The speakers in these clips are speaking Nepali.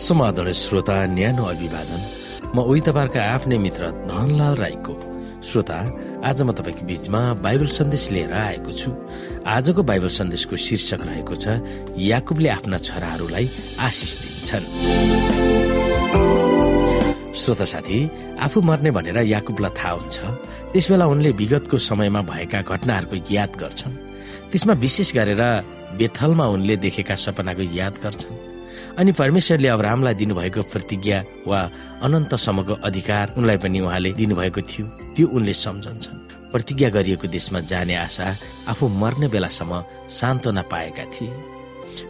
समाधान श्रोता न्यानो अभिवादन। म उही तपाईँहरूका आफ्नै मित्र धनलाल राईको। श्रोता आज म तपाईँको बिचमा बाइबल सन्देश लिएर आएको छु। आजको बाइबल सन्देशको शीर्षक रहेको छ याकुबले आफ्ना छोराहरूलाई आशिष दिन्छन्। श्रोता साथी आफू मर्ने भनेर याकुबलाई थाहा हुन्छ। त्यसबेला उनले विगतको समयमा भएका घटनाहरूको याद गर्छन्। त्यसमा विशेष गरेर बेथलमा उनले देखेका सपनाको याद गर्छन्। अनि परमेश्वरले अब्राहमलाई दिनुभएको प्रतिज्ञा वा अनन्तसम्मको अधिकार उनलाई पनि उहाँले दिनुभएको थियो त्यो उनले सम्झन्छन्। प्रतिज्ञा गरिएको देशमा जाने आशा आफू मर्ने बेलासम्म सान्त्वना पाएका थिए।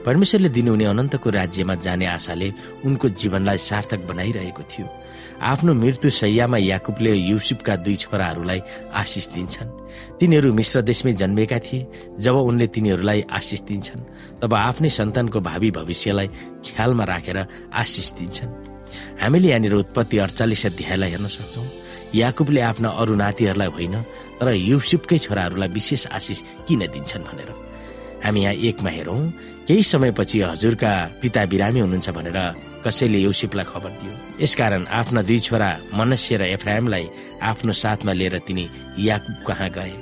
परमेश्वरले दिनुहुने अनन्तको राज्यमा जाने आशाले उनको जीवनलाई सार्थक बनाइरहेको थियो। आफ्नो मृत्यु सैयामा याकुबले युसुफका दुई छोराहरूलाई आशिष दिन्छन्। तिनीहरू मिश्र देशमै जन्मेका थिए। जब उनले तिनीहरूलाई आशिष दिन्छन् तब आफ्नै सन्तानको भावी भविष्यलाई ख्यालमा राखेर आशिष दिन्छन्। हामीले यहाँनिर उत्पत्ति अडचालिस अध्यायलाई हेर्न सक्छौँ। याकुबले आफ्ना अरू नातिहरूलाई होइन तर युसुफकै छोराहरूलाई विशेष आशिष किन दिन्छन् भनेर। हामी यहाँ एकमा हेरौँ। केही समयपछि हजुरका पिता बिरामी हुनुहुन्छ भनेर कसैले युसिफलाई खबर दियो। यसकारण आफ्ना दुई छोरा मनस्य र एफ्राइमलाई आफ्नो साथमा लिएर तिनी याकुब कहाँ गए?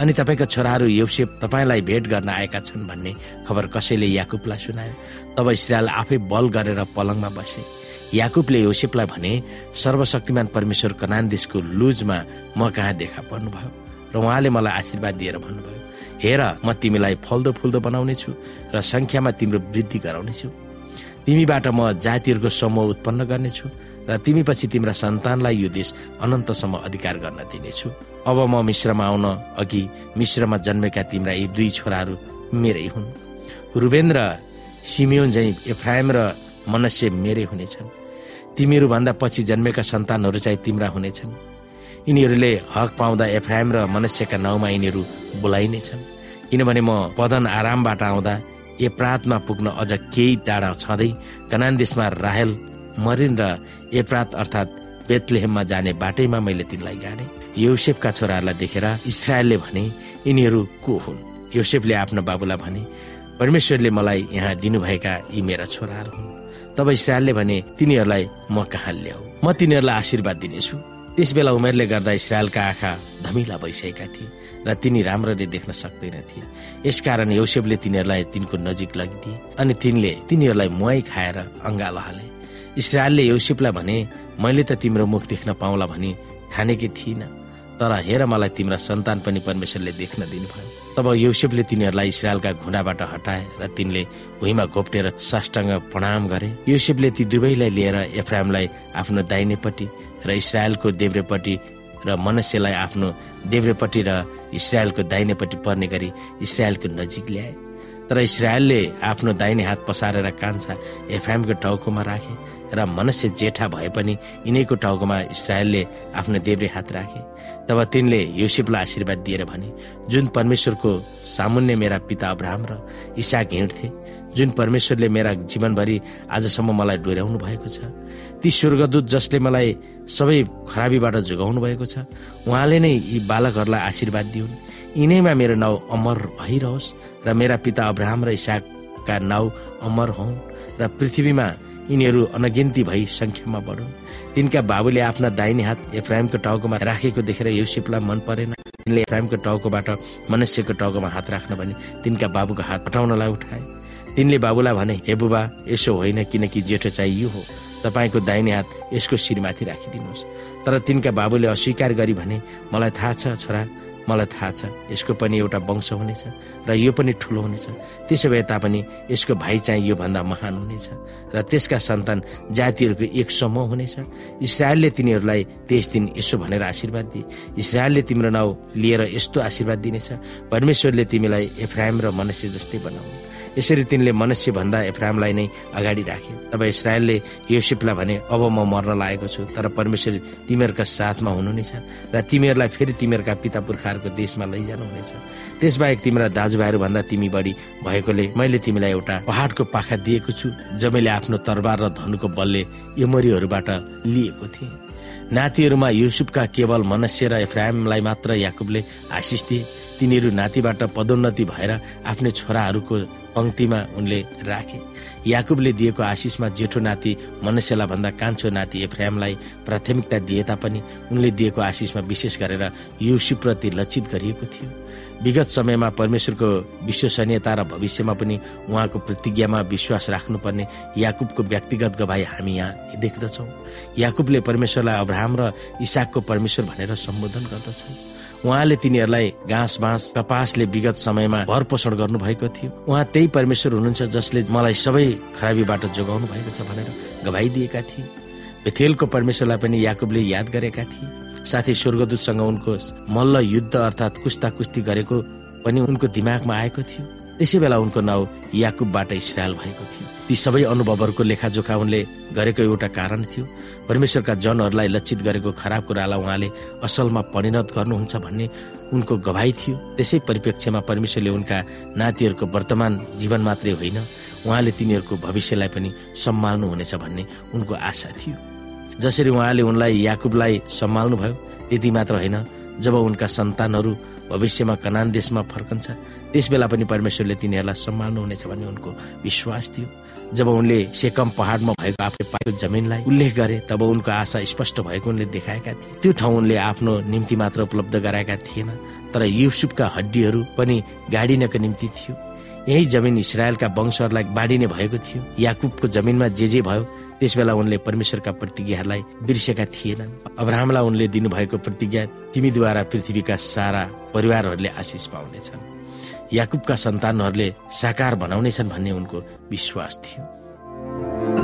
अनि तपाईँका छोराहरू यौसेफ तपाईँलाई भेट गर्न आएका छन् भन्ने खबर कसैले याकुबलाई सुनायो? तब इसरायल आफै बल गरेर पलङमा बसे। याकुबले योसेफलाई भने सर्वशक्तिमान परमेश्वर कनान देशको लुजमा म कहाँ देखा पर्नुभयो? र उहाँले मलाई आशीर्वाद दिएर भन्नुभयो हेर म तिमीलाई फल्दो फुल्दो बनाउने छु र संख्यामा तिम्रो वृद्धि गराउनेछु। तिमीबाट म जातिहरूको समूह उत्पन्न गर्नेछु र तिमीपछि तिम्रा सन्तानलाई यो देश अनन्तसम्म अधिकार गर्न दिनेछु। अब म मिश्रमा आउन अघि मिश्रमा जन्मेका तिम्रा यी दुई छोराहरू मेरै हुन्। रुबेन र सिमियोन झै एफ्राइम र मनस्य मेरै हुनेछन्। तिमीहरूभन्दा पछि जन्मेका सन्तानहरू चाहिँ तिम्रा हुनेछन्। यिनीहरूले हक पाउँदा एफ्राइम र मनुष्यका नाउँमा यिनीहरू बोलाइनेछन्। किनभने म पदन आरामबाट आउँदा एप्रातमा पुग्न अझ केही टाढा छँदै कनान देशमा राहेल मरिन र एप्रात अर्थात् बेतलेहेममा जाने बाटैमा मैले तिनलाई गाडे। योसेफका छोराहरूलाई देखेर इसरायलले भने यिनीहरू को हुन्? योसेफले आफ्नो बाबुलाई भने परमेश्वरले मलाई यहाँ दिनुभएका यी मेरा छोराहरू हुन्। तब इसरायलले भने तिनीहरूलाई म कहाँ ल्याऊ? म तिनीहरूलाई आशीर्वाद दिनेछु। त्यस बेला उमेरले गर्दा इसरायलका आँखा धमिला भइसकेका थिए र तिनी राम्ररी देख्न सक्दैनथे यसकारण यौसेफले तिनीहरूलाई तिनको नजिक लगिदिए अनि तिनले तिनीहरूलाई मुहाई खाएर अङ्गालो हाले। इसरायलले यौसेफलाई भने मैले त तिम्रो मुख देख्न पाउला भनी ठानेकी थिइनँ। तर हेर मलाई तिम्रा सन्तान पनि परमेश्वरले देख्न दिनुभयो। तब यौसेफले तिनीहरूलाई इसरायलका घुँडाबाट हटाए र तिनले भुइँमा घोप्टेर साष्टाङ्ग प्रणाम गरे। युसेफले ती दुवैलाई लिएर एफ्रामलाई आफ्नो दाहिनेपट्टि र इसरायलको देब्रेपट्टि र मनुष्यलाई आफ्नो देब्रेपट्टि र इसरायलको दाहिनेपट्टि पर्ने गरी इसरायलको नजिक ल्याए। तर इसरायलले आफ्नो दाहिने हात पसारेर कान्छा एफ्रामको टाउकोमा राखे र मनुष्य जेठा भए पनि यिनैको टाउकोमा इसरायलले आफ्नो देब्रे हात राखे। तब तिनले युसिफलाई आशीर्वाद दिएर भने जुन परमेश्वरको सामुन्य मेरा पिता अब्राहम र इसाक हिँड्थे जुन परमेश्वरले मेरा जीवनभरि आजसम्म मलाई डोर्याउनु भएको छ ती स्वर्गदूत जसले मलाई सबै खराबीबाट जोगाउनु भएको छ उहाँले नै यी बालकहरूलाई आशीर्वाद दिउन्। यिनैमा मेरो नाउँ अमर भइरहोस् र मेरा पिता अब्राहम र इसाकका नाउँ अमर हुन् र पृथ्वीमा यिनीहरू अनगिन्ती भई सङ्ख्यामा बढुन्। तिनका बाबुले आफ्ना दाहिने हात एफ्राइमको टाउकोमा राखेको देखेर युसिफलाई मन परेन। तिनले एफ्राइमको टाउकोबाट मनुष्यको टाउकोमा हात राख्न भने तिनका बाबुको हात हटाउनलाई उठाए। तिनले बाबुलाई भने हे बुबा यसो होइन किनकि जेठो चाहिँ यो हो। तपाईँको दाहिने हात यसको शिरमाथि राखिदिनुहोस्। तर तिनका बाबुले अस्वीकार गरी भने मलाई थाहा छ छोरा मलाई थाहा छ यसको पनि एउटा वंश हुनेछ र यो पनि ठुलो हुनेछ। त्यसो भए तापनि यसको भाइ चाहिँ योभन्दा महान हुनेछ र त्यसका सन्तान जातिहरूको एक समूह हुनेछ। इसरायलले तिनीहरूलाई त्यस दिन यसो भनेर आशीर्वाद दिए। इसरायलले तिम्रो नाउँ लिएर यस्तो आशीर्वाद दिनेछ। परमेश्वरले तिमीलाई एफ्राइम र मनुष्य जस्तै बनाउनु। यसरी तिनले मनुष्य भन्दा एफ्रामलाई नै अगाडि राखे। तब इसरायलले योसिफलाई भने अब म मर्न लागेको छु तर परमेश्वर तिमीहरूका साथमा हुनुहुनेछ र तिमीहरूलाई फेरि तिमीहरूका पिता पुर्खाहरूको देशमा लैजानुहुनेछ। त्यसबाहेक तिम्रा दाजुभाइहरू भन्दा तिमी बढी भएकोले मैले तिमीलाई एउटा पहाडको पाखा दिएको छु जमेले आफ्नो तरबार र धनुको बलले यमरीहरूबाट लिएको थिए। नातिहरूमा युसुफका केवल मनुष्य र एफ्राइमलाई मात्र याकुबले आशिष दिए। तिनीहरू नातिबाट पदोन्नति भएर आफ्नै छोराहरूको पंक्तिमा उनले राखे। याकुबले दिएको आशिषमा जेठो नाति मनुष्यलाई भन्दा कान्छो नाति एफ्रामलाई प्राथमिकता दिए तापनि उनले दिएको आशिषमा विशेष गरेर युसुप्रति लक्षित गरिएको थियो। विगत समयमा परमेश्वरको विश्वसनीयता र भविष्यमा पनि उहाँको प्रतिज्ञामा विश्वास राख्नुपर्ने याकुबको व्यक्तिगत गवाई हामी यहाँ देख्दछौँ। याकुबले परमेश्वरलाई अब्राहम र इसाकको परमेश्वर भनेर सम्बोधन गर्दछन्। उहाँले तिनीहरूलाई घाँस बाँस कपासले विगत समयमा भर पोषण गर्नुभएको थियो। उहाँ त्यही परमेश्वर हुनुहुन्छ जसले मलाई सबै खराबीबाट जोगाउनु भएको छ भनेर गवाई दिएका थिए। बेथेलको परमेश्वरलाई पनि याकुबले याद गरेका थिए। साथै स्वर्गदूतसँग उनको मल्ल युद्ध अर्थात् कुस्ता कुस्ती गरेको पनि उनको दिमागमा आएको थियो। त्यसै बेला उनको नाउँ याकुबबाट इसरायल भएको थियो। ती सबै अनुभवहरूको लेखाजोखा उनले गरेको एउटा कारण थियो। परमेश्वरका जनहरूलाई लक्षित गरेको खराब कुरालाई उहाँले असलमा परिणत गर्नुहुन्छ भन्ने उनको गवाई थियो। त्यसै परिप्रेक्ष्यमा परमेश्वरले उनका नातिहरूको वर्तमान जीवन मात्रै होइन उहाँले तिनीहरूको भविष्यलाई पनि सम्हाल्नु हुनेछ भन्ने उनको आशा थियो। जसरी उहाँले उनलाई याकुबलाई सम्हाल्नुभयो त्यति मात्र होइन जब उनका सन्तानहरू भविष्यमा कनान देशमा फर्कन्छ। त्यस बेला पनि परमेश्वरले तिनीहरूलाई सम्हाल्नु हुनेछ भन्ने उनको विश्वास थियो। जब उनले सेकम पहाडमा भएको आफूले पाएको जमिनलाई उल्लेख गरे तब उनको आशा स्पष्ट भएको उनले देखाएका थिए। त्यो ठाउँ उनले आफ्नो निम्ति मात्र उपलब्ध गराएका थिएन तर युसुफका हड्डीहरू पनि गाडिनको निम्ति थियो। यही जमिन इसरायलका वंशहरूलाई बाँडिने भएको थियो। याकुबको जमिनमा जे जे भयो त्यस बेला उनले परमेश्वरका प्रतिज्ञाहरूलाई बिर्सेका थिएनन्। अब्राहमलाई उनले दिनुभएको प्रतिज्ञा तिमीद्वारा पृथ्वीका सारा परिवारहरूले आशिष पाउनेछन्। याकुबका सन्तानहरूले साकार बनाउनेछन् भन्ने उनको विश्वास थियो।